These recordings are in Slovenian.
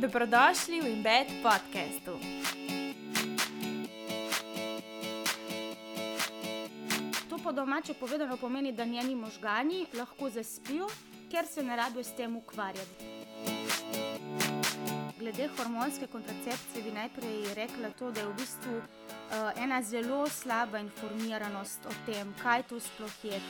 Dobrodošli v Embed podkastu. To po domače povedano pomeni, da njeni možgani lahko zaspijo, ker se ne rabijo s tem ukvarjati. Glede hormonske kontracepcije bi najprej rekla to, da je v bistvu uh, ena zelo slaba informiranost o tem, kaj to sploh je.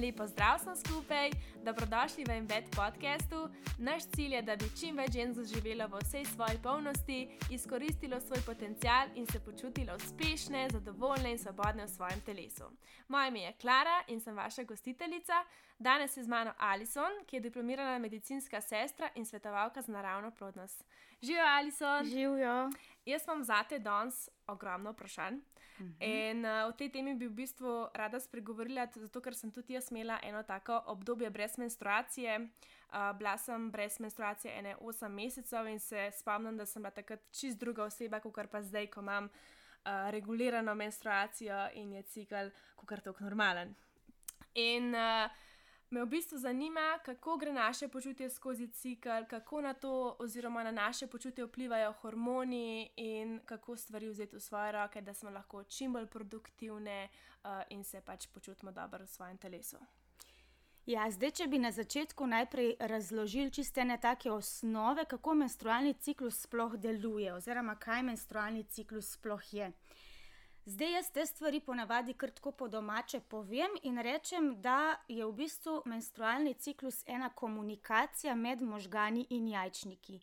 En lep pozdrav sem skupaj, dobrodošli v Embed podkastu. Naš cilj je, da bi čim več žensk živelo v vsej svoji polnosti, izkoristilo svoj potencial in se počutilo uspešne, zadovoljne in svobodne v svojem telesu. Moje ime je Klara in sem vaša gostiteljica. Danes je z mano Alison, ki je diplomirana medicinska sestra in svetovalka za naravno plodnost. Živijo, Alison! Živijo. Jaz imam zate danes ogromno vprašanj. In uh, o tej temi bi v bistvu rada spregovorila, zato ker sem tudi jaz imela eno tako obdobje brez menstruacije. Uh, bila sem brez menstruacije ene 8 mesecev in se spomnim, da sem bila takrat čist druga oseba, kot pa zdaj, ko imam uh, regulirano menstruacijo in je cikl, kot je tako normalen. In uh, me v bistvu zanima, kako gre naše počutje skozi cikl, kako na to, oziroma na naše počutje vplivajo hormoni in kako stvari vzeti v svoje roke, da smo lahko čim bolj produktivne uh, in se pač počutimo dobro v svojem telesu. Ja, zdaj, če bi na začetku najprej razložili čiste ne take osnove, kako menstrualni ciklus sploh deluje, oziroma kaj menstrualni ciklus sploh je. Zdaj jaz te stvari ponavadi kar tako po domače povem in rečem, da je v bistvu menstrualni ciklus ena komunikacija med možgani in jajčniki.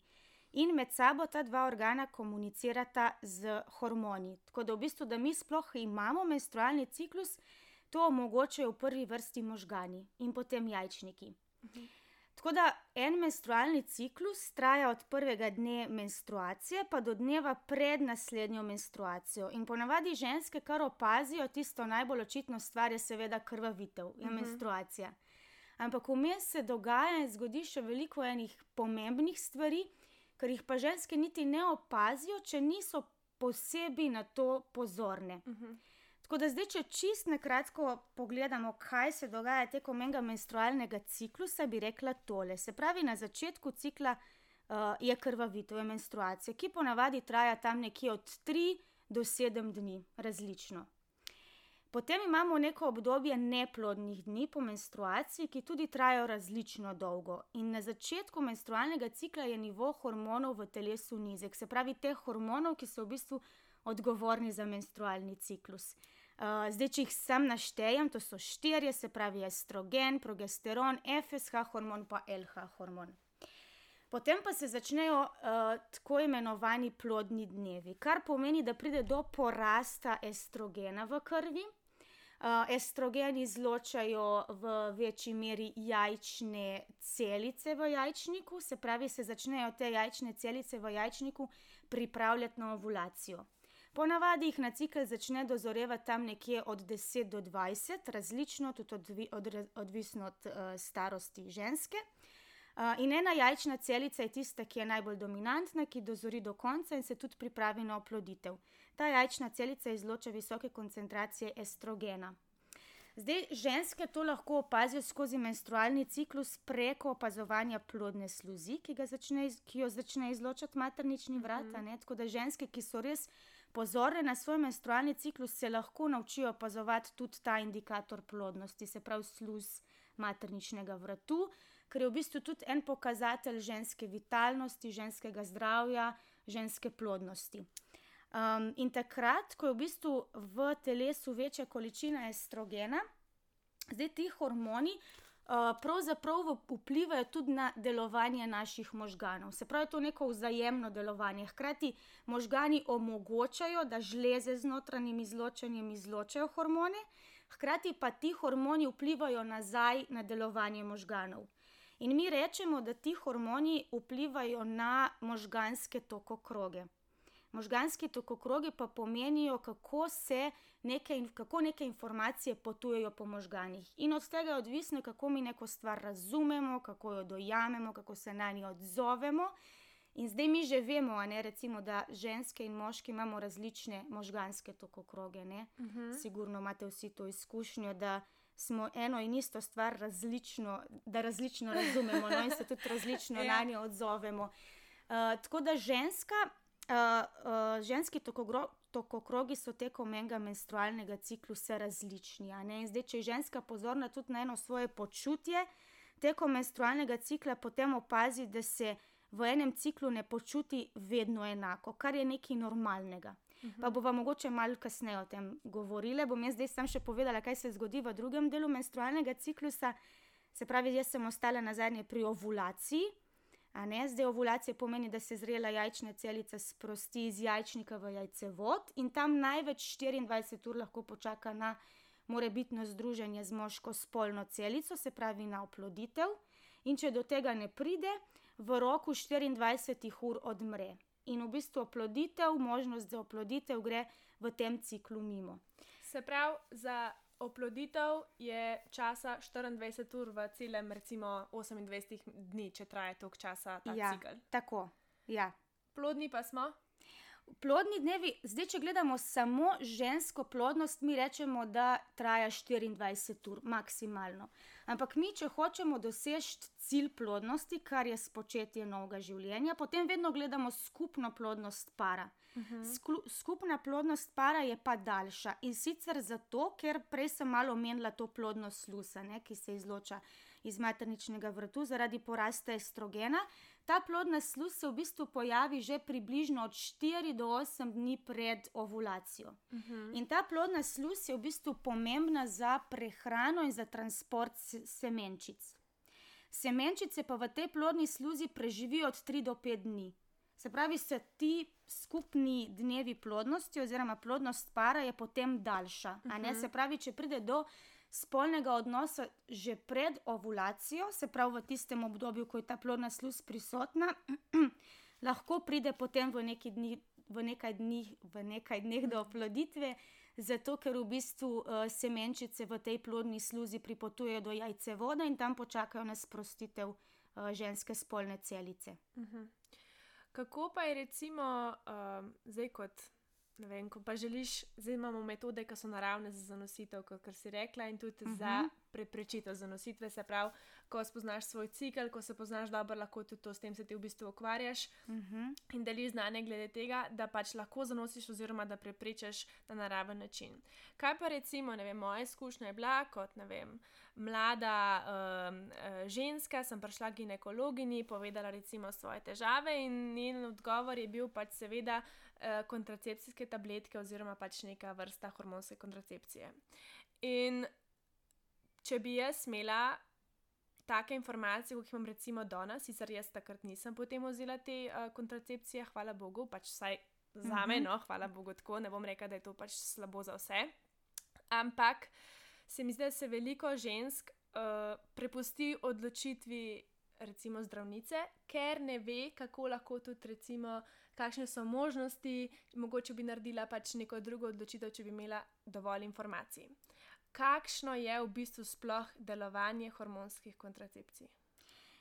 In med sabo ta dva organa komunicirata z hormoni. Tako da v bistvu, da mi sploh imamo menstrualni ciklus, to omogočajo v prvi vrsti možgani in potem jajčniki. Mhm. Tako da en menstrualni ciklus traja od prvega dne menstruacije pa do dneva pred naslednjo menstruacijo. In ponavadi ženske, kar opazijo, tisto najbolj očitno stvar je seveda krvavitev, je uh -huh. menstruacija. Ampak vmes se dogaja in zgodi še veliko enih pomembnih stvari, ker jih pa ženske niti ne opazijo, če niso posebej na to pozorne. Uh -huh. Tako da zdaj, če čist na kratko pogledamo, kaj se dogaja tekom enega menstrualnega ciklusa, bi rekla tole. Se pravi, na začetku cikla uh, je krvavitev, je menstruacija, ki ponavadi traja tam nekje od 3 do 7 dni, različno. Potem imamo neko obdobje neplodnih dni po menstruaciji, ki tudi trajajo različno dolgo. In na začetku menstrualnega cikla je nivo hormonov v telesu nizek, se pravi, teh hormonov, ki so v bistvu odgovorni za menstrualni ciklus. Uh, zdaj, če jih sam naštejem, to so štirje, se pravi estrogen, progesteron, FSH hormon, pa LH hormon. Potem pa se začnejo uh, tako imenovani plodni dnevi, kar pomeni, da pride do porasta estrogena v krvi. Uh, estrogen izločajo v večji meri jajčne celice v jajčniku, se pravi, se začnejo te jajčne celice v jajčniku pripravljati na ovulacijo. Ponavadi jih na cikl začne dozorevati tam nekje od 10 do 20, različno, tudi odvi, od, odvisno od uh, starosti ženske. Uh, in ena jajčna celica je tista, ki je najbolj dominantna, ki dozori do konca in se tudi pripravi na oploditev. Ta jajčna celica izloča visoke koncentracije estrogena. Zdaj, ženske to lahko opazijo skozi menstrualni ciklus preko opazovanja plodne sluzi, ki, začne, ki jo začne izločati maternični vrat. Mm -hmm. Tako da ženske, ki so res pozorne na svoj menstrualni ciklus, se lahko naučijo opazovati tudi ta indikator plodnosti, se pravi sluz materničnega vratu, ker je v bistvu tudi en pokazatelj ženske vitalnosti, ženskega zdravja, ženske plodnosti. Um, in takrat, ko je v bistvu v telesu večja količina estrogena, zdaj ti hormoni pravzaprav vplivajo tudi na delovanje naših možganov. Se pravi, to je neko vzajemno delovanje. Hkrati možgani omogočajo, da žleze z notranjim izločanjem izločajo hormone, hkrati pa ti hormoni vplivajo nazaj na delovanje možganov. In mi rečemo, da ti hormoni vplivajo na možganske tokokroge. Možganski tokokrogi pa pomenijo, kako se neke, kako neke informacije potujejo po možganjih. In od tega je odvisno, kako mi neko stvar razumemo, kako jo dojamemo, kako se na njo odzovemo. In zdaj mi že vemo, ne, recimo, da ženske in moški imamo različne možganske tokokroge. Uh mhm. -huh. Sigurno imate vsi to izkušnjo, da smo eno in isto stvar različno, da različno razumemo no, in se tudi različno Ja. na njo odzovemo. Uh, tako da ženska, ženski tokogro, tokokrogi so tekom enega menstrualnega ciklusa različni. a ne. In zdaj, če je ženska pozorna tudi na eno svoje počutje tekom menstrualnega cikla, potem opazi, da se v enem ciklu ne počuti vedno enako, kar je nekaj normalnega. Pa bova mogoče malo kasneje o tem govorila. Bom jaz zdaj sam še povedala, kaj se zgodi v drugem delu menstrualnega ciklusa. Se pravi, jaz sem ostala na zadnje pri ovulaciji. A Ne? Zdaj ovulacija pomeni, da se zrela jajčna celica sprosti iz jajčnika v jajcevod in tam največ 24 ur lahko počaka na morebitno združenje z moško spolno celico, se pravi na oploditev. In če do tega ne pride, v roku 24 ur odmre. In v bistvu oploditev, možnost za oploditev gre v tem ciklu mimo. Se pravi, za oploditev je časa 24 ur v celem, recimo 28 dni, če traja toliko časa ta ja, cikl. tako. Ja. Plodni pa smo. Plodni dnevi, zdaj, če gledamo samo žensko plodnost, mi rečemo, da traja 24 ur, maksimalno. Ampak mi, če hočemo doseči cilj plodnosti, kar je spočetje novega življenja, potem vedno gledamo skupno plodnost para. Sklu, skupna plodnost para je pa daljša in sicer zato, ker prej sem malo omenila to plodnost slusa, ne, ki se izloča iz materničnega vrtu zaradi porasta estrogena. Ta plodna sluz se v bistvu pojavi že približno od 4 do 8 dni pred ovulacijo. In ta plodna sluz je v bistvu pomembna za prehrano in za transport se- semenčic. Semenčice pa v tej plodni sluzi preživijo od 3 do 5 dni. Se pravi, se ti skupni dnevi plodnosti, oziroma plodnost para je potem daljša. a ne? Se pravi, če pride do spolnega odnosa že pred ovulacijo, se pravi v tistem obdobju, ko je ta plodna sluz prisotna, lahko pride potem v, neki dni, v, nekaj, dni, v nekaj dneh do oploditve, zato ker v bistvu uh, semenčice v tej plodni sluzi pripotujejo do jajcevoda in tam počakajo na sprostitev uh, ženske spolne celice. Kako pa je recimo um, zdaj, kot ne vem, ko pa želiš, zdaj imamo metode, ki so naravne za zanositev, kot si rekla, in tudi uh -huh. za preprečitev zanositve. Se pravi, ko spoznaš svoj cikl, ko se poznaš dobro, lahko tudi to s tem se ti v bistvu ukvarjaš Uh -huh. in deliš znanje glede tega, da pač lahko zanosiš, oziroma da preprečiš na naraven način. Kaj pa recimo, ne vem, moja izkušnja je bila kot ne vem. Mlada um, ženska, sem prišla k ginekologini, povedala recimo svoje težave, in njen odgovor je bil pač seveda kontracepcijske tabletke oziroma pač neka vrsta hormonske kontracepcije. In če bi jaz imela take informacije, kot jih imam recimo danes, sicer jaz takrat nisem potem vzela te uh, kontracepcije, hvala Bogu, pač vsaj za me, Mhm. no, hvala Bogu tako, ne bom rekla, da je to pač slabo za vse. Ampak se mi zdi, da se veliko žensk uh, prepusti odločitvi recimo zdravnice, ker ne ve, kako lahko tudi recimo, kakšne so možnosti, mogoče bi naredila pač neko drugo odločitev, če bi imela dovolj informacij. Kakšno je v bistvu sploh delovanje hormonskih kontracepcij?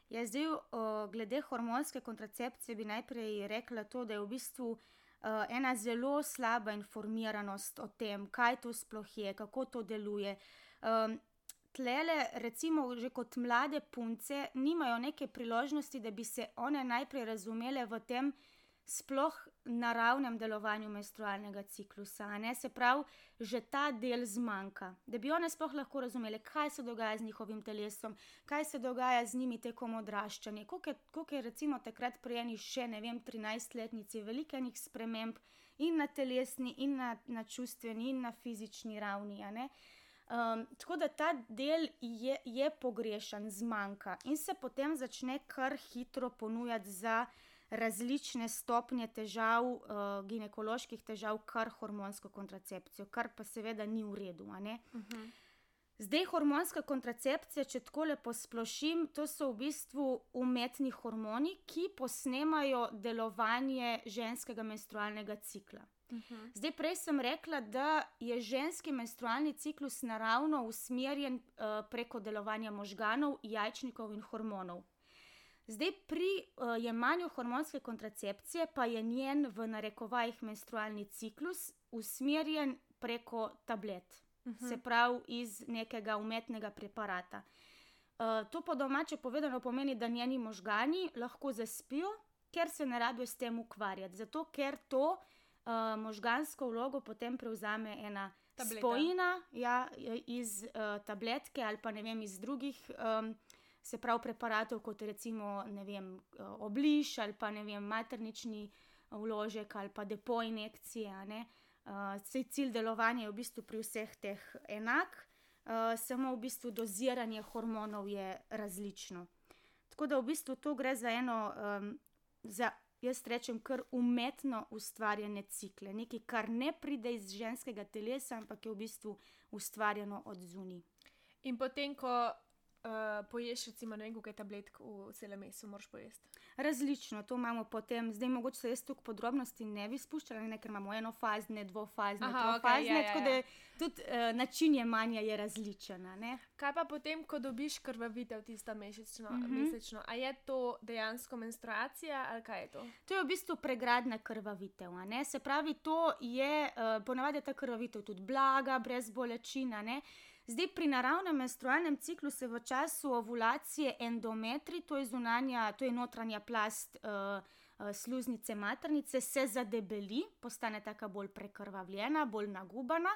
Ja, zdaj, o, glede hormonske kontracepcije bi najprej rekla to, da je v bistvu uh, ena zelo slaba informiranost o tem, kaj to sploh je, kako to deluje. Um, tlele, recimo, že kot mlade punce, nimajo neke priložnosti, da bi se one najprej razumele v tem sploh naravnem delovanju menstrualnega ciklusa. a Ne? Se pravi, že ta del zmanjka, da bi one sploh lahko razumele, kaj se dogaja z njihovim telesom, kaj se dogaja z njimi tekom odraščanja. Koliko je, koliko je recimo takrat prijeni še, ne vem, 13-letnici, veliko enih sprememb in na telesni, in na, na čustveni, in na fizični ravni. a ne. Um, tako da ta del je, je pogrešan, zmanjka in se potem začne kar hitro ponujati za različne stopnje težav, uh, ginekoloških težav, kar hormonsko kontracepcijo, kar pa seveda ni v redu. a ne. Zdaj, hormonska kontracepcija, če tako lepo splošim, to so v bistvu umetni hormoni, ki posnemajo delovanje ženskega menstrualnega cikla. Zdaj, prej sem rekla, da je ženski menstrualni ciklus naravno usmerjen uh, preko delovanja možganov, jajčnikov in hormonov. Zdaj, pri uh, jemanju hormonske kontracepcije pa je njen v narekovajih menstrualni ciklus usmerjen preko tablet. uh -huh. se pravi iz nekega umetnega preparata. Uh, to po domače povedano pomeni, da njeni možgani lahko zaspijo, ker se ne rabijo s tem ukvarjati. Zato, ker to uh, možgansko vlogo potem prevzame ena Tableta. spojina ja, iz uh, tabletke ali pa ne vem, iz drugih. Um, Se pravi, preparatov kot recimo vem, obliž ali pa ne vem, maternični vložek ali pa depo injekcije. Uh, cilj delovanja je v bistvu pri vseh teh enak, uh, samo v bistvu doziranje hormonov je različno. Tako da v bistvu to gre za eno, za, jaz rečem, kar umetno ustvarjene cikle, nekaj, kar ne pride iz ženskega telesa, ampak je v bistvu ustvarjeno od zunaj. In potem, ko uh, poješ, recimo, ne vem, kaj tabletk v celem mesu, moraš pojesti. Različno, to imamo potem, zdaj mogoče se jaz tu podrobnosti ne bi spuščala, ne, ker imamo enofazne, dvofazne, Aha, trofazne, okay, ja, ja, tako ja. da tudi uh, način jemanja je različen. Kaj pa potem, ko dobiš krvavitev tisto mesečno, mm -hmm. mesečno, a je to dejansko menstruacija ali kaj je to? To je v bistvu pregradna krvavitev. Se pravi, to je uh, ponavadi ta krvavitev tudi blaga, brez bolečina. Ne? Zdaj, pri naravnem menstrualnem ciklu se v času ovulacije endometri, to je zunanja, to je notranja plast uh, sluznice maternice, se zadebeli, postane tako bolj prekrvavljena, bolj nagubana.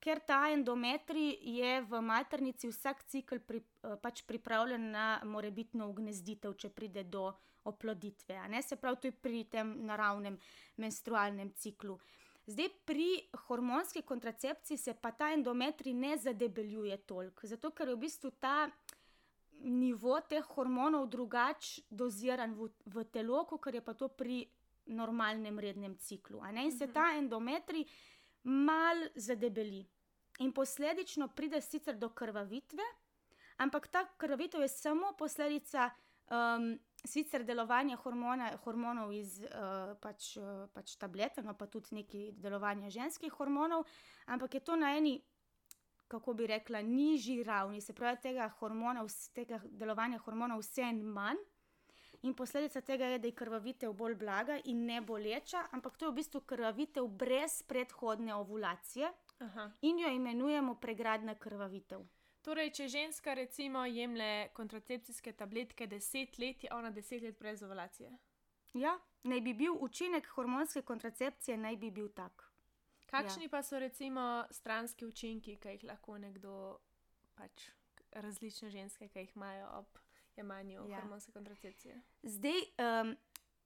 Ker ta endometri je v maternici vsak cikl pri, uh, pač pripravljen na morebitno ugnezditev, če pride do oploditve. Se pravi, to je pri tem naravnem menstrualnem ciklu. Zdaj, pri hormonski kontracepciji se pa ta endometri ne zadebeljuje toliko, zato ker je v bistvu ta nivo teh hormonov drugače doziran v, v telo, kot je pa to pri normalnem rednem ciklu. In se mhm. ta endometri mal zadebeli. In posledično pride sicer do krvavitve, ampak ta krvavitev je samo posledica. Um, sicer delovanje hormona, hormonov iz uh, pač, uh, pač tablet, no pa tudi neki delovanje ženskih hormonov, ampak je to na eni, kako bi rekla, nižji ravni, se pravi, tega, hormona, tega delovanja hormonov vse en manj. In posledica tega je, da je krvavitev bolj blaga in ne boleča, ampak to je v bistvu krvavitev brez predhodne ovulacije Aha. in jo imenujemo pregradna krvavitev. Torej, če ženska recimo jemlje kontracepcijske tabletke 10 let, je ona 10 let brez ovulacije. Ja, naj bi bil učinek hormonske kontracepcije, naj bi bil tak. Kakšni ja. pa so recimo stranski učinki, ki jih lahko nekdo, pač različne ženske, ki jih imajo ob jemanju ja. hormonske kontracepcije? Zdaj, um,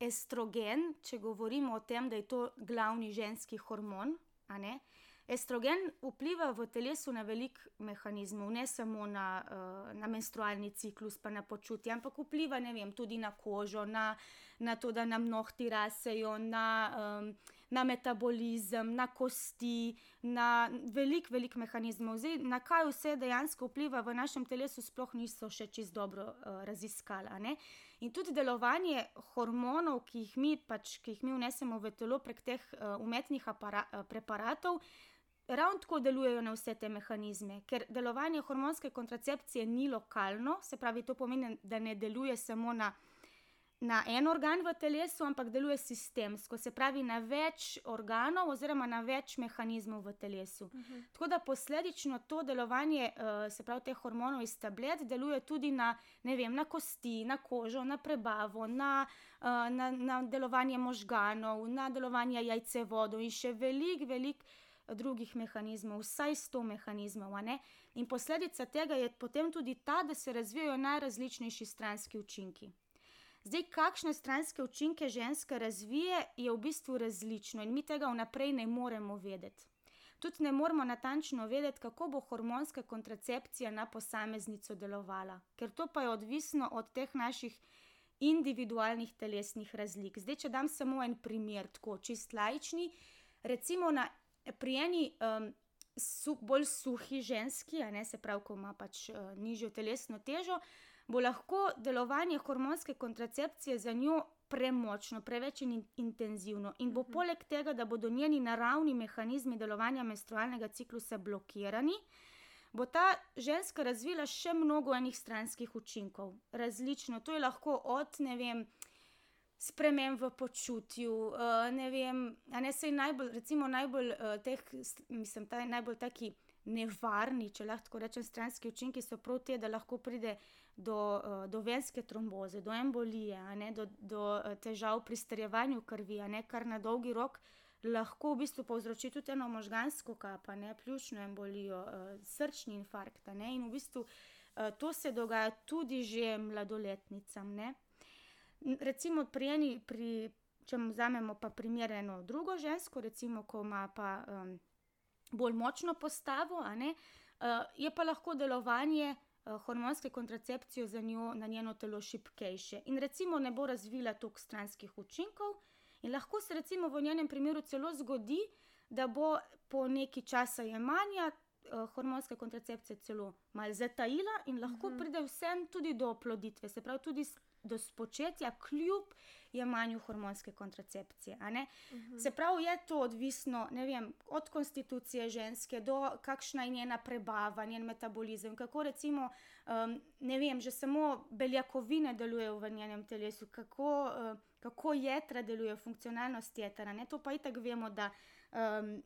estrogen, če govorimo o tem, da je to glavni ženski hormon, a ne? Estrogen vpliva v telesu na velik mehanizmov, ne samo na, uh, na menstrualni ciklus, pa na počutje, ampak vpliva vem, tudi na kožo, na, na to, da nam nohti rasejo, na, na metabolizem, na kosti, na velik, velik mehanizmov. Zdaj, na kaj vse dejansko vpliva v našem telesu, sploh niso še čist dobro uh, raziskali. In tudi delovanje hormonov, ki jih mi, pač, ki jih mi vnesemo v telo prek teh uh, umetnih apara, preparatov ravno tako delujejo na vse te mehanizme, ker delovanje hormonske kontracepcije ni lokalno, se pravi, to pomeni, da ne deluje samo na, na en organ v telesu, ampak deluje sistemsko, se pravi, na več organov oziroma na več mehanizmov v telesu. Uh mhm. -huh. Tako da posledično to delovanje, uh, se pravi, teh hormonov iz tablet, deluje tudi na, vem, na kosti, na kožo, na prebavo, na, uh, na, na delovanje možganov, na delovanje jajcevodov in še veliko, veliko drugih mehanizmov, vsaj sto mehanizmov. In posledica tega je potem tudi ta, da se razvijajo najrazličnejši stranski učinki. Zdaj, kakšne stranske učinke ženska razvije, je v bistvu različno in mi tega vnaprej ne moremo vedeti. Tudi ne moremo natančno vedeti, kako bo hormonska kontracepcija na posameznico delovala, ker to pa je odvisno od teh naših individualnih telesnih razlik. Zdaj, če dam samo en primer, tako čist lajčni, recimo na pri eni um, su, bolj suhi ženski, ne, se pravi, ko ima pač uh, nižjo telesno težo, bo lahko delovanje hormonske kontracepcije za njo premočno, preveč in intenzivno. In bo uh mhm. -huh. poleg tega, da bodo njeni naravni mehanizmi delovanja menstrualnega ciklusa blokirani. Bo ta ženska razvila še mnogo enih stranskih učinkov, različno. To je lahko od, ne vem, sprememb v počutju. Uh, ne vem, a ne se najbolj, recimo, najbolj uh, teh, mislim, ta najbolj taki nevarni, če lahko rečem, stranski učinki so prav te, da lahko pride do, uh, do venske tromboze, do embolije, ne, do, do težav pri strjevanju krvi, ne, kar na dolgi rok lahko v bistvu povzroči tudi eno možgansko kapo, pljučno embolijo, srčni infarkt. Ne, in v bistvu to se dogaja tudi že mladoletnicam. Ne. Recimo pri eni, pri, če vzamemo pa primerjeno drugo žensko, recimo, ko ima pa um, bolj močno postavo, ne, uh, je pa lahko delovanje uh, hormonske kontracepcije za njo na njeno telo šipkejše in recimo ne bo razvila toliko stranskih učinkov. In lahko se recimo v njenem primeru celo zgodi, da bo po neki časa jemanja uh, hormonska kontracepcija celo malo zatajila in lahko mhm. pride vsem tudi do oploditve, se pravi tudi do spočetja, kljub jemanju hormonske kontracepcije. Uh mhm. -huh. Se pravi, je to odvisno vem, od konstitucije ženske, do kakšna je njena prebava, njen metabolizem, kako recimo, um, ne vem, že samo beljakovine delujejo v njenem telesu, kako. Uh, kako jedra delujejo, funkcionalnost jedra. Ne? To pa i tako vemo, da um,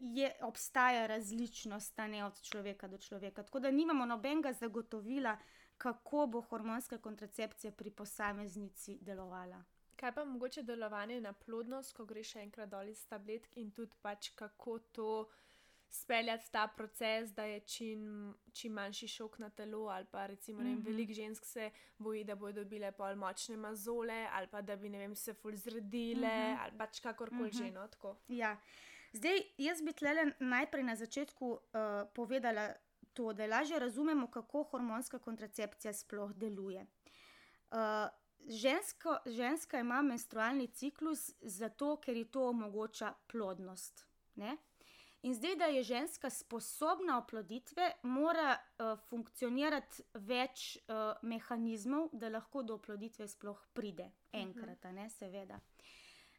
je, obstaja različnost ne, od človeka do človeka. Tako da nimamo nobenega zagotovila, kako bo hormonska kontracepcija pri posameznici delovala. Kaj pa mogoče delovanje na plodnost, ko greš enkrat dol iz tabletk in tudi pač kako to speljati ta proces, da je čim, čim manjši šok na telo. Ali pa recimo, mm -hmm. veliko žensk se boji, da bodo dobile pol močne mazole, ali pa da bi vem, se ful zredile, mm -hmm. ali pač kakorkoli mm -hmm. že. No, ja. Zdaj, jaz bi tle najprej na začetku uh, povedala to, da lažje razumemo, kako hormonska kontracepcija sploh deluje. Uh, žensko, ženska ima menstrualni ciklus zato, ker ji to omogoča plodnost. Ne? In zdaj, da je ženska sposobna oploditve, mora uh, funkcionirati več uh, mehanizmov, da lahko do oploditve sploh pride, enkrat, ne, seveda.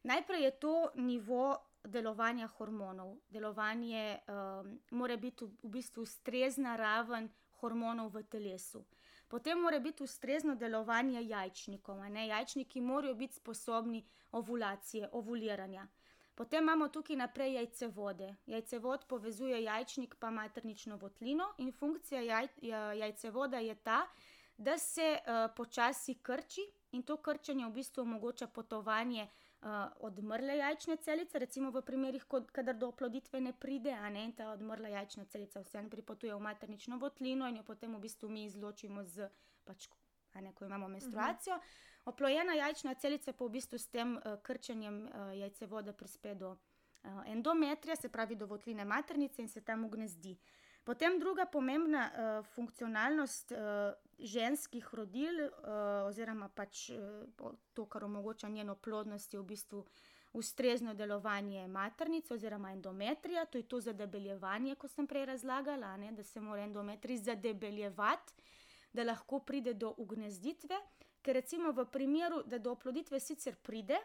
Najprej je to nivo delovanja hormonov. Delovanje um, mora biti v, bistvu ustrezna raven hormonov v telesu. Potem mora biti ustrezno delovanje jajčnikov. Jajčniki morajo biti sposobni ovulacije, ovuliranja. Potem imamo tukaj naprej jajce vode. Jajce vod povezuje jajčnik pa maternično votlino in funkcija jaj, jajce voda je ta, da se uh, počasi krči in to krčenje v bistvu omogoča potovanje uh, odmrle jajčne celice, recimo v primerih, kadar do oploditve ne pride, a ne ta odmrla jajčna celica vseeno pripotuje v maternično votlino in jo potem v bistvu mi izločimo z, pač, a ne ko imamo menstruacijo. Uh mhm. Oplojena jajčna celica pa v bistvu s tem uh, krčenjem uh, jajcevode prispe do uh, endometrija, se pravi do votline maternice in se tam ugnezdi. Potem druga pomembna uh, funkcionalnost uh, ženskih rodil, uh, oziroma pač uh, to, kar omogoča njeno plodnost, je v bistvu ustrezno delovanje maternice oziroma endometrija, to je to zadebeljevanje, kot sem prej razlagala, ne, da se mora endometrij zadebeljevati, da lahko pride do ugnezditve. Ker recimo v primeru, da do oploditve sicer pride,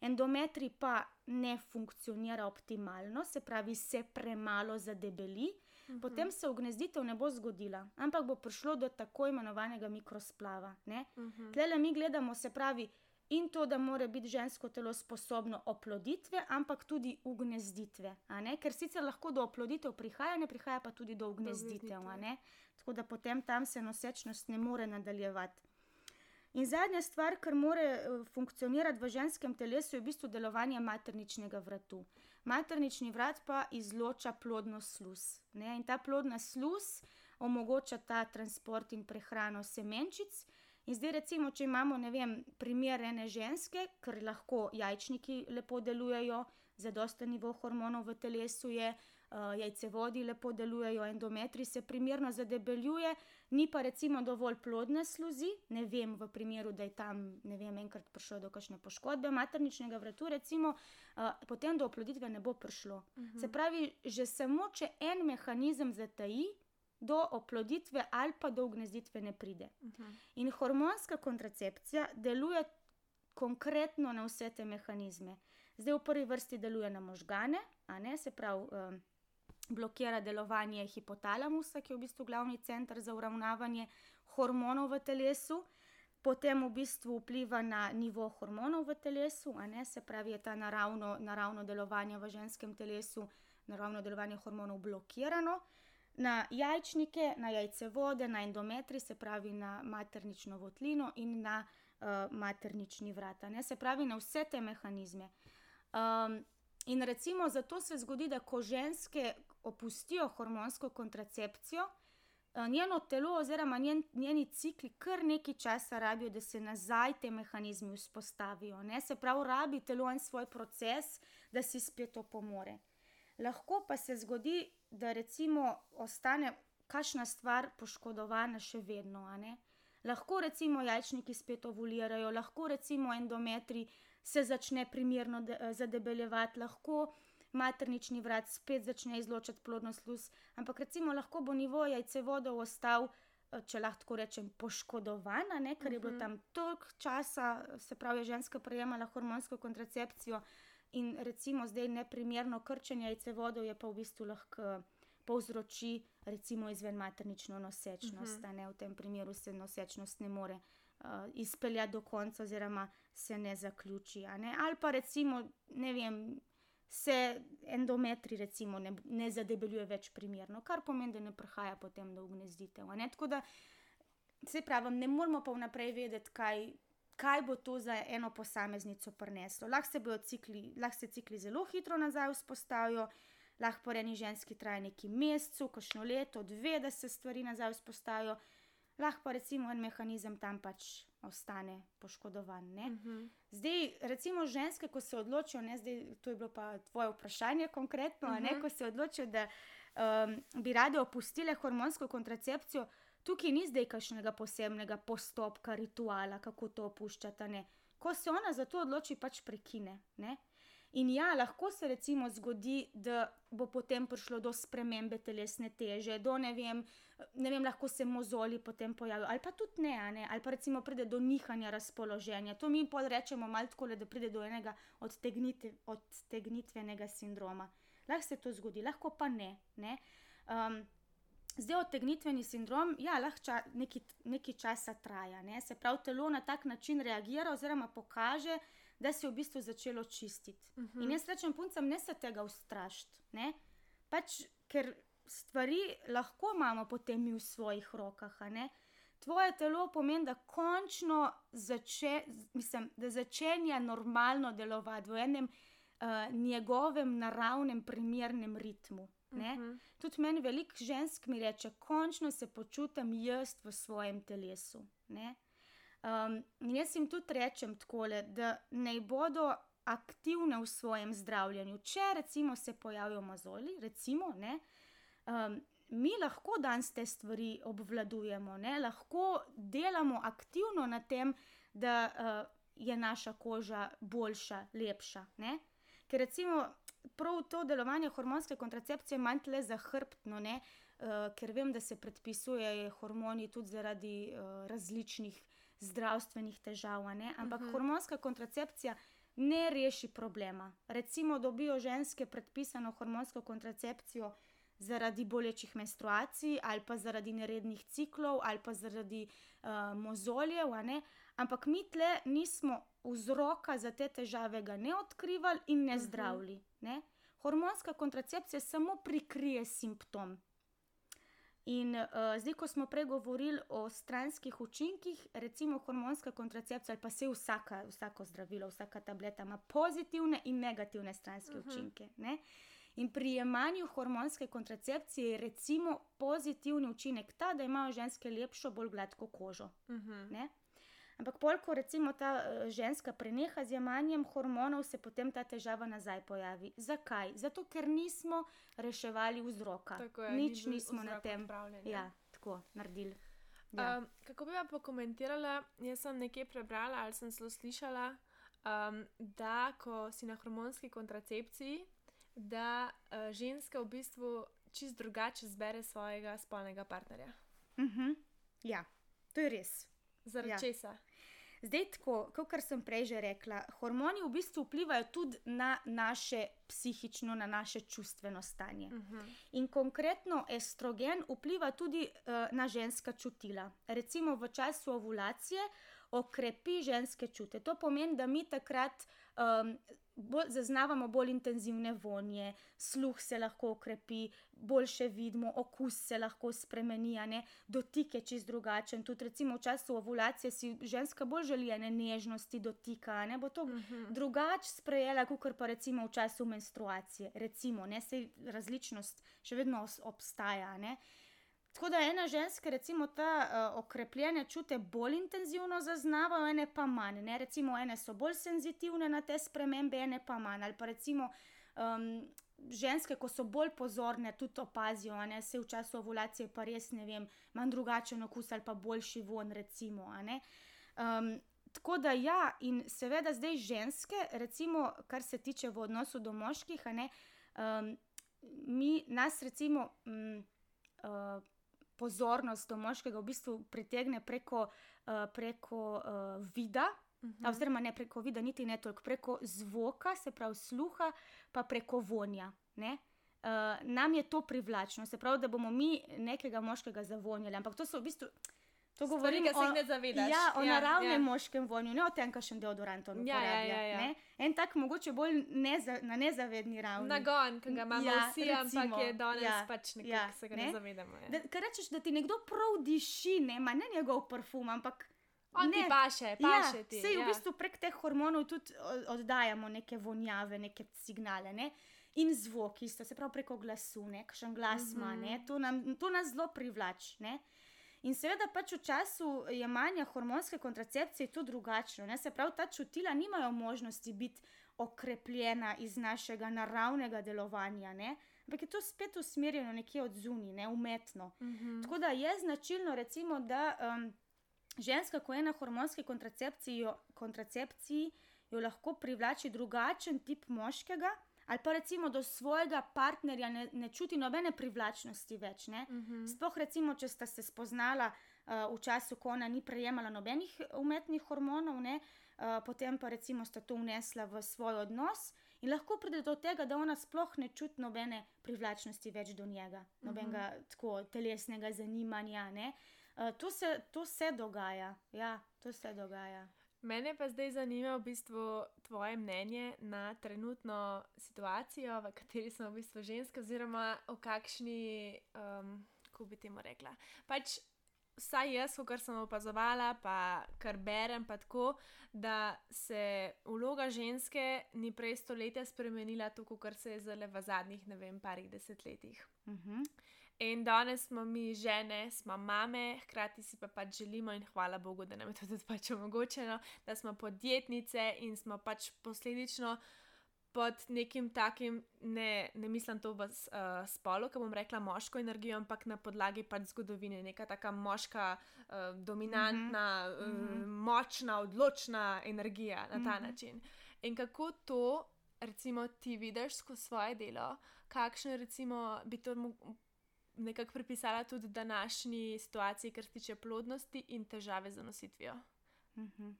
endometri pa ne funkcionira optimalno, se pravi, se premalo zadebeli, uh mhm. -huh. potem se ugnezditev ne bo zgodila, ampak bo prišlo do tako imenovanega mikrosplava. Uh mhm. -huh. Tle mi gledamo, se pravi, in to, da mora biti žensko telo sposobno oploditve, ampak tudi ugnezditve. Ker sicer lahko do oploditev prihaja, ne prihaja pa tudi do ugnezditev. Tako da potem tam se nosečnost ne more nadaljevati. In zadnja stvar, kar mora eh, funkcionirati v ženskem telesu, je v bistvu delovanje materničnega vratu. Maternični vrat pa izloča plodno sluz. Ne? In ta plodna sluz omogoča ta transport in prehrano semenčic. In zdaj, recimo, če imamo vem, primer ene ženske, ker lahko jajčniki lepo delujejo, zadosten nivo hormonov v telesu je, uh, jajcevodi lepo delujejo, endometri se primerno zadebeljuje, ni pa recimo dovolj plodne sluzi, ne vem, v primeru, da je tam, ne vem, enkrat prišlo do kakšne poškodbe materničnega vratu, recimo, uh, potem do oploditve ne bo prišlo. Uh mhm. -huh. Se pravi, že samo če en mehanizem zataji. Do oploditve ali pa do ugnezditve ne pride. Uh mhm. -huh. In hormonska kontracepcija deluje konkretno na vse te mehanizme. Zdaj v prvi vrsti deluje na možgane, ne, se pravi, um, blokira delovanje hipotalamusa, ki je v bistvu glavni center za uravnavanje hormonov v telesu, potem v bistvu vpliva na nivo hormonov v telesu, ne, se pravi, je ta naravno, naravno delovanje v ženskem telesu, naravno delovanje hormonov blokirano. na jajčnike, na jajcevode, na endometri, se pravi na maternično votlino in na uh, maternični vrata, ne? se pravi na vse te mehanizme. Um, in recimo zato se zgodi, da ko ženske opustijo hormonsko kontracepcijo, uh, njeno telo oziroma njen, njeni cikli kar nekaj časa rabijo, da se nazaj te mehanizmi vzpostavijo. Ne? Se pravi, rabi telo en svoj proces, da si spet opomore. Lahko pa se zgodi, da recimo ostane kakšna stvar poškodovana še vedno. Lahko recimo jajčniki spet ovulirajo, lahko recimo endometri se začne primerno zadebeljevati, lahko maternični vrat spet začne izločati plodno sluz, ampak recimo lahko bo nivo jajcevodov ostal. Če lahko tako rečem, poškodovana, ne? ker je bilo tam toliko časa, se pravi, ženska prejemala hormonsko kontracepcijo, in recimo zdaj neprimerno krčenje jajcevodov je pa v bistvu lahko povzroči recimo izven maternično nosečnost. Uh -huh. V tem primeru se nosečnost ne more uh, izpeljati do konca, oziroma se ne zaključi. Ne? Ali pa recimo, ne vem, se endometri recimo ne, ne zadebeljuje več primerno, kar pomeni, da ne prihaja potem do ugnezditev. Tako da se pravi, ne moramo pa vnaprej vedeti, kaj. Kaj bo to za eno posameznico prineslo? Lahko se, cikli, lahko se cikli zelo hitro nazaj vzpostavijo, lahko po eni ženski traja nekaj mesecev, kakšno leto, dve, da se stvari nazaj vzpostavijo, lahko pa recimo en mehanizem tam pač ostane poškodovan. Uh Mhm. -huh. Zdaj, recimo ženske, ko se odločijo, ne, zdaj, to je bilo pa tvoje vprašanje konkretno, uh -huh. ne, Mhm. ko se odločijo, da um, bi rade opustile hormonsko kontracepcijo. Tukaj ni zdaj kakšnega posebnega postopka, rituala, kako to opuščata. Ne. Ko se ona za to odloči, pač prekine. Ne. In ja, lahko se recimo zgodi, da bo potem prišlo do spremembe telesne teže, do ne vem, ne vem lahko se mozoli potem pojavijo, ali pa tudi ne, ne, ali pa recimo pride do nihanja razpoloženja. To mi podrečemo malo tako, da pride do enega odtegnite, odtegnitvenega sindroma. Lahko se to zgodi, lahko pa ne. ne. Um, Zdaj, odtegnitveni sindrom, ja, lahko ča, nekaj, nekaj časa traja. Ne? Se pravi, telo na tak način reagira, oziroma pokaže, da se je v bistvu začelo čistiti. Uh -huh. In jaz rečem, puncem, ne se tega ustrašiti. Pač, ker stvari lahko imamo potem mi v svojih rokah. Tvoje telo pomeni, da končno zače, mislim, da začenja normalno delovati v enem uh, njegovem naravnem, primernem ritmu. Uh -huh. Tudi meni veliko žensk mi reče, končno se počutim jaz v svojem telesu. Um, in jaz jim tudi rečem takole, da naj bodo aktivne v svojem zdravljenju. Če recimo se pojavijo mozoli, recimo, ne, um, mi lahko danes te stvari obvladujemo, ne, lahko delamo aktivno na tem, da uh, je naša koža boljša, lepša. Ne. Ker recimo prav to delovanje hormonske kontracepcije manj tle zahrbtno, ne, uh, ker vem, da se predpisujejo hormoni tudi zaradi uh, različnih zdravstvenih težav, ampak uh -huh. hormonska kontracepcija ne reši problema. Recimo, dobijo ženske predpisano hormonsko kontracepcijo zaradi bolečih menstruacij, ali pa zaradi nerednih ciklov, ali pa zaradi uh, mozoljev, ampak mi tle nismo vzroka za te težave ne odkrivali in ne zdravili. Ne? Hormonska kontracepcija samo prikrije simptom. In uh, zdaj, ko smo pregovorili o stranskih učinkih, recimo hormonska kontracepcija, ali pa se vsaka, vsako zdravilo, vsaka tableta ima pozitivne in negativne stranske uh -huh. učinke. Ne? In pri jemanju hormonske kontracepcije je recimo pozitivni učinek ta, da imajo ženske lepšo, bolj gladko kožo. Uh -huh. Ampak, ko recimo ta uh, ženska preneha z jemanjem hormonov, se potem ta težava nazaj pojavi. Zakaj? Zato, ker nismo reševali vzroka. Je, Nič nismo na tem ja, tako naredili. Ja. Um, kako bi vam pokomentirala? Jaz sem nekje prebrala ali sem celo slišala, um, da ko si na hormonski kontracepciji, da uh, ženska v bistvu čist drugače zbere svojega spolnega partnerja. Uh -huh. Ja, to je res. Zaradi ja. česa? Zdaj, tako, kot sem prej že rekla, hormoni v bistvu vplivajo tudi na naše psihično, na naše čustveno stanje. Uh -huh. In konkretno estrogen vpliva tudi uh, na ženska čutila. Recimo v času ovulacije okrepi ženske čute. To pomeni, da mi takrat um, bolj, zaznavamo bolj intenzivne vonje, sluh se lahko okrepi, boljše vidimo, okus se lahko spremeni, ne? dotik je čist drugačen. Tudi recimo v času ovulacije si ženska bolj želi ene nežnosti dotika, ne bo to drugače sprejela, kot pa recimo v času menstruacije. Recimo, ne, sej različnost še vedno obstaja, ne. Tako da ena ženska, recimo, ta uh, okrepljene čute bolj intenzivno zaznavajo, ene pa manj. Ne? Recimo, ene so bolj senzitivne na te spremembe, ene pa manj. Ali pa recimo um, ženske, ko so bolj pozorne, tudi opazijo, ne se v času ovulacije, pa res ne vem, manj drugačen okus ali pa boljši von, recimo. Um, tako da ja, in seveda zdaj ženske, recimo, kar se tiče v odnosu do moških, ne, um, mi nas recimo. Um, uh, pozornost do moškega v bistvu pritegne preko, uh, preko uh, vida, Mhm. oziroma ne preko vida, niti ne toliko, preko zvoka, se pravi sluha, pa preko vonja. Ne? Uh, nam je to privlačno, se pravi, da bomo mi nekega moškega zavonjali, ampak to so v bistvu. To Stvari, govorim se o, jih ne zavedaš. ja, o Ja, naravnem ja. moškem vonju, ne o tem, kakšen deodorant on Ja, ja, uporablja. ja, ja. ne. En tak mogoče bolj neza, na nezavedni ravni. Nagon, ki ga imamo Ja, ja, vsi, recimo, ampak je danes ja, ja, pač nekako ja, ja, se ga ne, ne. zavedamo. Ja. Da, kar rečeš, da ti nekdo prav diši, ne, ma ne njegov parfum, ampak On ne. ti paše, paše ja, ti. Sej v ja. bistvu prek teh hormonov tudi oddajamo neke vonjave, neke signale. Ne? In zvok, isto, se pravi preko glasu, ne, kakšen glas ima, Mhm. ne, to, nam, to nas zelo privlači. In seveda pač v času jemanja hormonske kontracepcije je to drugačno. Ne? Se pravi, ta čutila nimajo možnosti biti okrepljena iz našega naravnega delovanja, ne? ampak je to spet usmerjeno nekje od zunaj, ne umetno. Mhm. Tako da je značilno, recimo, da um, ženska, ko je na hormonski kontracepciji, jo, kontracepciji, jo lahko privlači drugačen tip moškega, ali pa recimo do svojega partnerja ne, ne čuti nobene privlačnosti več. Ne? Mhm. Sploh recimo, če sta se spoznala uh, v času, ko ona ni prejemala nobenih umetnih hormonov, ne, uh, potem pa recimo sta to vnesla v svoj odnos in lahko pride do tega, da ona sploh ne čuti nobene privlačnosti več do njega, nobenega tako telesnega zanimanja. Ne. Uh, to, se, to se dogaja, ja, to se dogaja. Mene pa zdaj zanima v bistvu tvoje mnenje na trenutno situacijo, v kateri smo v bistvu ženske, oziroma o kakšni, um, kako bi temu rekla. Pač vsaj jaz, kar sem opazovala, pa kar berem, pa tako, da se vloga ženske ni prej stoletja spremenila, tako kot se je zdaj v zadnjih, ne vem, parih desetletjih. In danes smo mi žene, smo mame, hkrati si pa pač želimo, in hvala Bogu, da nam je to tudi pač omogočeno, da smo podjetnice in smo pač posledično pod nekim takim, ne, ne mislim to v uh, spolu, ki bom rekla moško energijo, ampak na podlagi pač zgodovine, neka taka moška, uh, dominantna, mm -hmm. uh, močna, odločna energija na ta mm. -hmm. način. In kako to, recimo, ti vidiš skozi svoje delo, kakšno recimo bi to mo- nekako pripisala tudi današnji situaciji, kar se tiče plodnosti in težave z nositvijo. Uh -huh.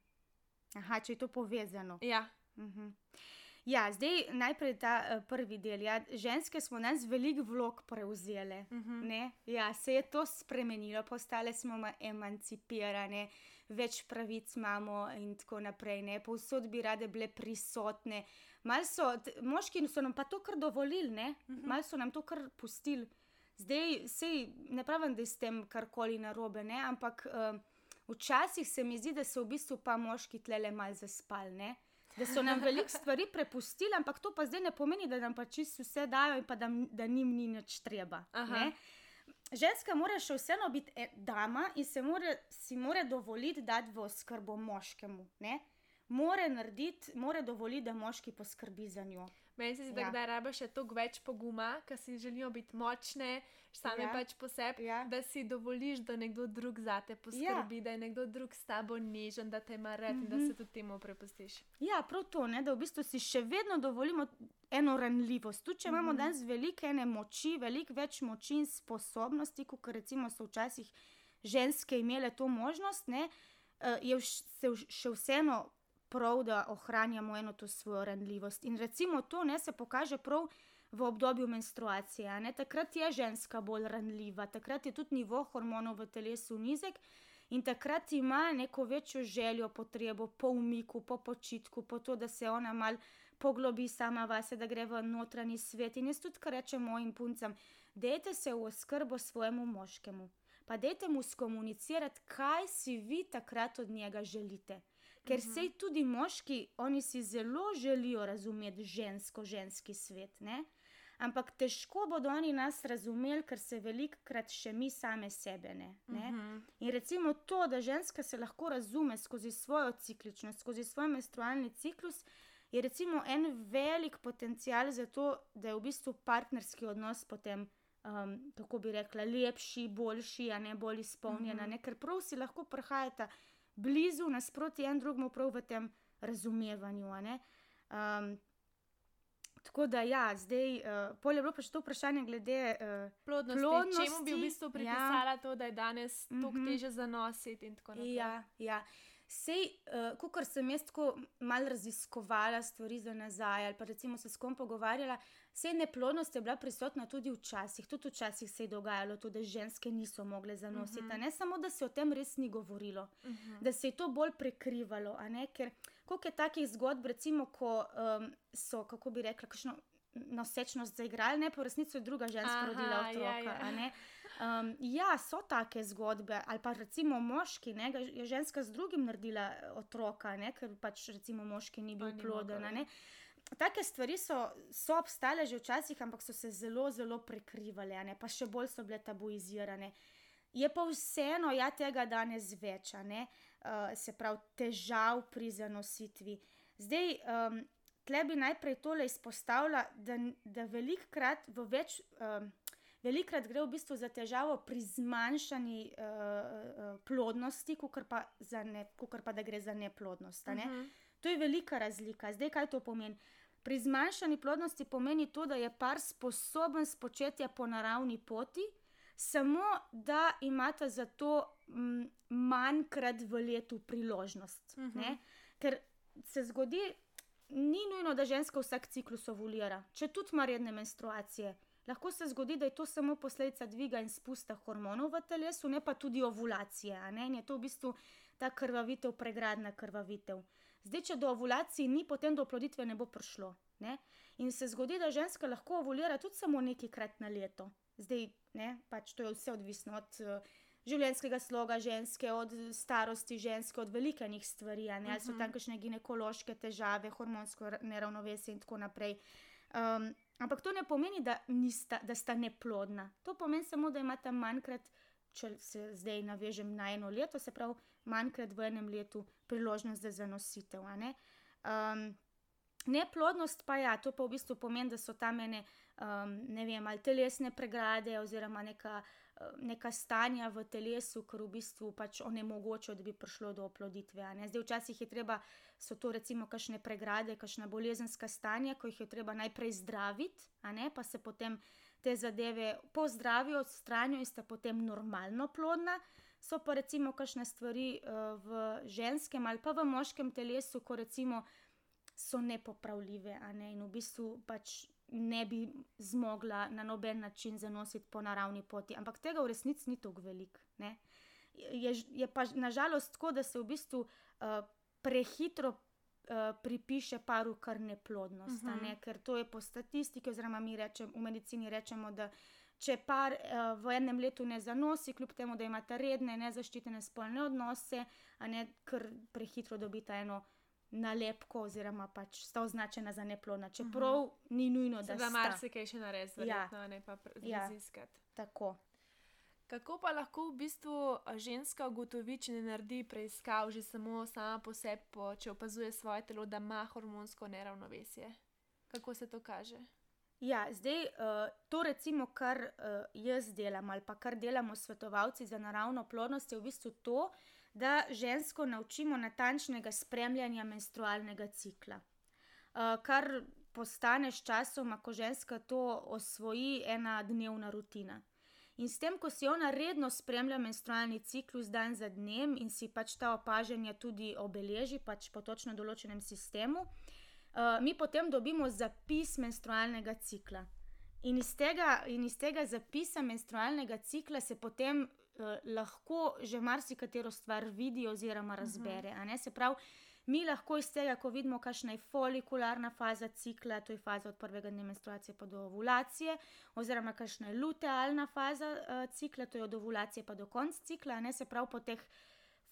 Aha, če je to povezano. Ja, Mhm. Ja, zdaj najprej ta uh, prvi del. Ja, ženske smo nas veliko vlog prevzele. Mhm. Ne? Ja, se je to spremenilo, postale smo ma- emancipirane, več pravic imamo in tako naprej. Ne? Povsod bi rade bile prisotne. Mal so, moški so nam pa to kar dovolili, ne? Mhm. mal so nam to kar pustili. Zdaj, sej, ne pravim, da je s tem karkoli narobe, ne? ampak uh, včasih se mi zdi, da so v bistvu pa moški tlele mal zaspali. Ne? Da so nam veliko stvari prepustili, ampak to pa zdaj ne pomeni, da nam pa čisto vse dajo in pa da, da njim ni nič treba. Ženska mora še vseeno biti e, dama in se more, si more dovoliti dati v oskrbo moškemu. Ne? More narediti, more dovoliti, da moški poskrbi za njo. Meni se zdi, da Ja. kdaj rabiš še toliko več poguma, ker si želimo biti močne, same Ja. pač po sebi, Ja. da si dovoliš, da nekdo drug zate poskrbi, ja. da je nekdo drug s tabo nežen, da te ima rad mm -hmm. in da Mhm. se tudi temu prepustiš. Ja, prav to, ne, da v bistvu si še vedno dovolimo eno ranljivost. Tudi če imamo Mhm. danes velike ene moči, veliko več moči in sposobnosti, kot recimo so včasih ženske imele to možnost, ne, eh, je vš- se vš- še vseeno prav, da ohranjamo eno to svojo ranljivost. In recimo to ne se pokaže prav. V obdobju menstruacije, a ne? takrat je ženska bolj ranljiva, takrat je tudi nivo hormonov v telesu nizek in takrat ima neko večjo željo, potrebo po umiku, po počitku, po to, da se ona mal poglobi sama vase, da gre v notranji svet. In jaz tudi, kar rečem mojim puncem, dejte se v oskrbo svojemu moškemu. Pa dejte mu skomunicirati, kaj si vi takrat od njega želite. Ker Mhm. sej tudi moški, oni si zelo želijo razumeti žensko, ženski svet. Ne? Ampak težko bodo oni nas razumeli, ker se velikokrat še mi same sebe ne. ne? Mhm. In recimo to, da ženska se lahko razume skozi svojo cikličnost, skozi svoj menstrualni ciklus, je recimo en velik potencial za to, da je v bistvu partnerski odnos potem. Um, kako bi rekla, lepši, boljši, a ne bolj izpolnjen, Mhm. mm -hmm. ker prav si lahko prihajata blizu, nasproti en drugemu, prav v tem razumevanju. Um, tako da, ja, zdaj, uh, polje je bilo pa še to vprašanje glede. Uh, Plodnosti. Plodnosti, Čemu bi v bistvu ja. pripisala to, da je danes toliko Mhm. teže zanositi in tako naprej? Ja, ja. Sej, uh, kot sem jaz tako malo raziskovala stvari za nazaj, ali pa recimo se s kom pogovarjala, sej neplodnost je bila prisotna tudi včasih. Tudi včasih se je dogajalo, tudi, da ženske niso mogle zanositi. Mhm. Uh -huh. Ne samo, da se o tem res ni govorilo, Uh -huh. da se je to bolj prekrivalo. Ker koliko je takih zgodb, recimo, ko um, so, kako bi rekla, kakšno nosečnost zaigrali, ne pa v resnici je druga ženska Aha, rodila ja, otroka. ja. a ne. Um, ja, so take zgodbe, ali pa recimo moški, ne, je ženska z drugim naredila eh, otroka, ne, ker pač recimo moški ni bil ni ploden. ja. ne. Take stvari so, so obstale že včasih, ampak so se zelo, zelo prekrivale, ne, pa še bolj so bile tabuizirane. Je pa vseeno, ja, tega danes več, ne, uh, se pravi, težav pri zanositvi. Zdaj, um, tle bi najprej tole izpostavila, da, da velikrat v več. Um, Velikrat gre v bistvu za težavo pri zmanjšanju uh, plodnosti, kot pa, ne- pa da gre za neplodnost. Ne? Uh -huh. Mhm. To je velika razlika. Zdaj, kaj to pomeni? Pri zmanjšanju plodnosti pomeni to, da je par sposoben spočetja po naravni poti, samo da imata za to mm, manjkrat v letu priložnost. Uh Mhm. -huh. Ker se zgodi, ni nujno, da ženska vsak ciklus ovulira, če tudi ima redne menstruacije. Lahko se zgodi, da je to samo posledica dviga in spusta hormonov v telesu, ne pa tudi ovulacije. Ne? In je to v bistvu ta krvavitev, pregradna krvavitev. Zdaj, če do ovulacije ni, potem do oploditve ne bo prišlo. Ne? In se zgodi, da ženska lahko ovulira tudi samo nekajkrat na leto. Zdaj, ne, pač to je vse odvisno od uh, življenjskega sloga ženske, od starosti ženske, od velikih stvari, a ne, ali so tam kakšne ginekološke težave, hormonsko ra- neravnovesje in tako naprej. Um, ampak to ne pomeni, da, nista, da sta neplodna. To pomeni samo, da imata manjkrat, če se zdaj navežem na eno leto, se pravi, manjkrat v enem letu priložnost za zanositev. ne. Um, Neplodnost pa ja, to pa v bistvu pomeni, da so tam ene, um, ne vem, ali telesne pregrade oziroma neka, uh, neka stanja v telesu, ker v bistvu pač onemogočajo, da bi prišlo do oploditve. Zdaj včasih je treba, so to recimo kakšne pregrade, kakšna bolezenska stanja, ko jih je treba najprej zdraviti, pa se potem te zadeve pozdravijo, odstranijo in sta potem normalno plodna. So pa recimo kakšne stvari uh, v ženskem ali pa v moškem telesu, ko recimo so nepopravljive, a ne, in v bistvu pač ne bi zmogla na noben način zanositi po naravni poti. Ampak tega v resnici ni tako veliko. ne. Je, je pa nažalost tako, da se v bistvu uh, prehitro uh, pripiše paru kar neplodnost, uh -huh. ne, ker to je po statistiki, oziroma mi rečemo v medicini rečemo, da če par uh, v enem letu ne zanosi, kljub temu, da imata redne, nezaščitene spolne odnose, a ne kar prehitro dobita eno nalepko, oziroma pač sta označena za neplodna, čeprav uh -huh. ni nujno, da Se da marsikaj še narediti, verjetno, ja. ne pa Ja. raziskati. tako. Kako pa lahko v bistvu ženska ugotovi, če ne naredi preiskav že samo sama po sebi, če opazuje svoje telo, da ima hormonsko neravnovesje? Kako se to kaže? Ja, zdaj uh, to, recimo, kar uh, jaz delam ali pa kar delamo svetovalci za naravno plodnost, je v bistvu to, da žensko naučimo natančnega spremljanja menstrualnega cikla. Uh, kar postane s časom, ko ženska to osvoji, ena dnevna rutina. In s tem, ko si ona redno spremlja menstrualni ciklus dan za dnem in si pač ta opažanja tudi obeleži, pač po točno določenem sistemu, uh, mi potem dobimo zapis menstrualnega cikla. In iz tega, in iz tega zapisa menstrualnega cikla se potem uh, lahko že marsikatero stvar vidi oziroma razbere. a ne. Se pravi, Mi lahko iz tega, ko vidimo, kakšna je folikularna faza cikla, to je faza od prvega dne menstruacije pa do ovulacije, oziroma kakšna je lutealna faza uh, cikla, to je od ovulacije pa do konca cikla, ne se pravi po teh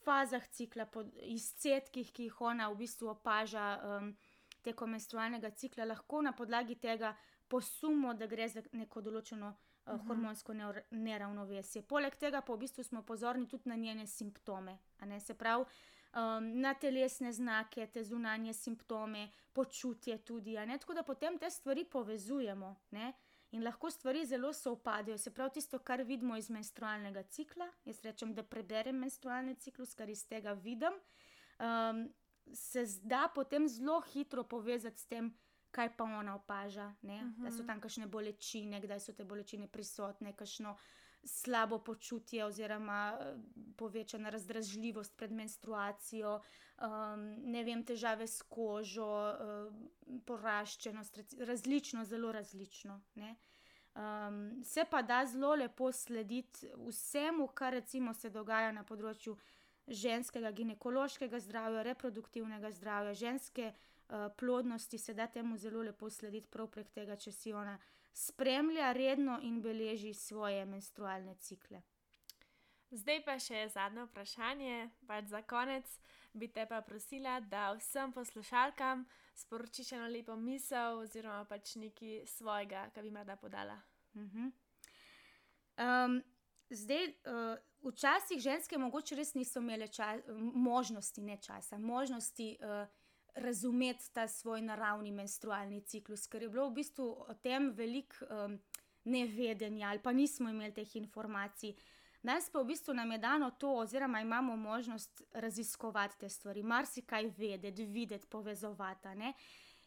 fazah cikla, po izcetkih, ki jih ona v bistvu opaža um, tekom menstrualnega cikla, lahko na podlagi tega posumo, da gre za neko določeno uh, hormonsko neravnovesje. Poleg tega pa v bistvu smo pozorni tudi na njene simptome, se pravi um, na telesne znake, te zunanje simptome, počutje tudi. Tako da potem te stvari povezujemo. Ne? In lahko stvari zelo sovpadajo. Se pravi, tisto, kar vidimo iz menstrualnega cikla, jaz rečem, da preberem menstrualni ciklus, kar iz tega vidim, um, se da potem zelo hitro povezati s tem, kaj pa ona opaža. Uh -huh. Da so mhm. tam kakšne bolečine, kdaj so te bolečine prisotne, kakšno slabo počutje oziroma eh, povečana razdražljivost pred menstruacijo, um, ne vem, težave s kožo, um, poraščenost, različno, zelo različno. Um, se pa da zelo lepo slediti vsemu, kar recimo se dogaja na področju ženskega ginekološkega zdravja, reproduktivnega zdravja, ženske uh, plodnosti, se da temu zelo lepo slediti prav prek tega, če si ona spremlja redno in beleži svoje menstrualne cikle. Zdaj pa še zadnje vprašanje, pač za konec. Bi te pa prosila, da vsem poslušalkam sporočiš eno lepo misel, oziroma pač nekaj svojega, kar bi rada podala. Uh -huh. um, zdaj, uh, včasih ženske mogoče res niso imele čas, možnosti, ne časa, možnosti. Uh, razumeti ta svoj naravni menstrualni ciklus, ker je bilo v bistvu o tem veliko um, nevedenja ali pa nismo imeli teh informacij. Danes pa v bistvu nam je dano to, oziroma imamo možnost raziskovati te stvari, marsikaj vedeti, videti, povezovati.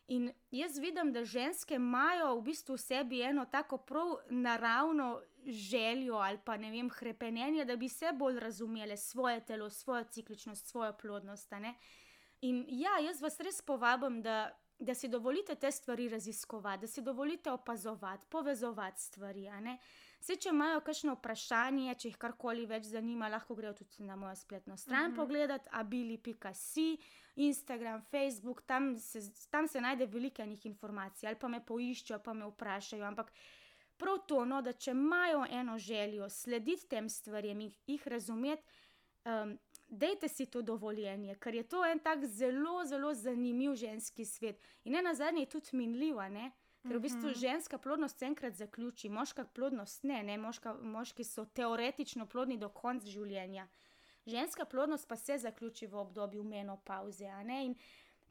In jaz vidim, da ženske imajo v bistvu v sebi eno tako prav naravno željo ali pa ne vem, krepenje, da bi se bolj razumele svoje telo, svojo cikličnost, svojo plodnost. In ja, jaz vas res povabim, da, da si dovolite te stvari raziskovati, da si dovolite opazovati, povezovati stvari. Vse, če imajo kakšno vprašanje, če jih karkoli več zanima, lahko grejo tudi na mojo spletno stran mhm. -huh. pogledati, abili.si, Instagram, Facebook, tam se, tam se najde veliko enih informacij, ali pa me poiščejo, pa me vprašajo. Ampak prav to, no, da če imajo eno željo slediti tem stvarem in jih razumeti. Um, dajte si to dovoljenje, ker je to en tak zelo, zelo zanimiv ženski svet. In ne na zadnje je tudi minljiva, ne? ker v bistvu mhm. ženska plodnost enkrat zaključi, moška plodnost ne, ne? Moška, moški so teoretično plodni do konca življenja. Ženska plodnost pa se zaključi v obdobju menopauze. In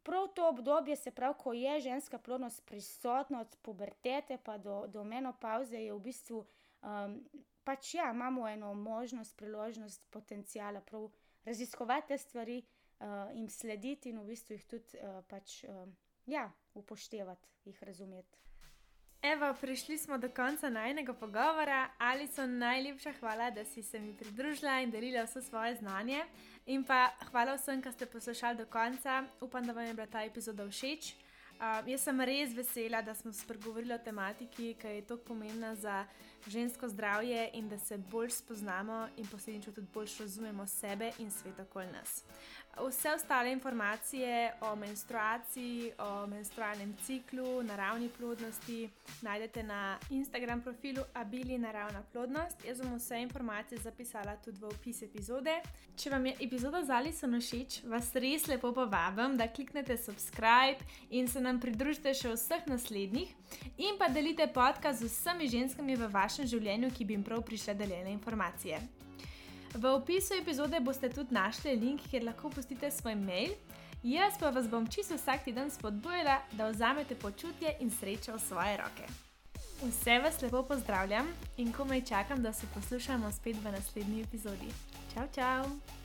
prav to obdobje, se pravi, ko je ženska plodnost prisotna od pubertete pa do, do menopauze, je v bistvu um, pač ja, imamo eno možnost, priložnost, potencijala. Prav, raziskovati te stvari, uh, jim slediti in v bistvu jih tudi uh, pač, uh, ja, upoštevati, jih razumeti. Evo, prišli smo do konca najnega pogovora. Ali so najlepša hvala, da si se mi pridružila in delila vse svoje znanje. In pa hvala vsem, ki ste poslušali do konca. Upam, da vam je bila ta epizoda všeč. Uh, jaz sem res vesela, da smo spregovorili o tematiki, ki je tako pomembna za žensko zdravje in da se bolj spoznamo in posledično tudi bolj razumemo sebe in svet okoli nas. Vse ostale informacije o menstruaciji, o menstrualnem ciklu, naravni plodnosti najdete na Instagram profilu Abili Naravna plodnost. Jaz bom vse informacije zapisala tudi v opis epizode. Če vam je epizoda z Alison všeč, vas res lepo povabim, da kliknete subscribe in se nam pridružite še vseh naslednjih, in pa delite podcast z vsemi ženskami v vašem življenju, ki bi jim prav prišle deljene informacije. V opisu epizode boste tudi našli link, kjer lahko pustite svoj mail. Jaz pa vas bom čisto vsak teden spodbujala, da vzamete počutje in srečo v svoje roke. Vse vas lepo pozdravljam in komaj čakam, da se poslušamo spet v naslednji epizodi. Čau, čau!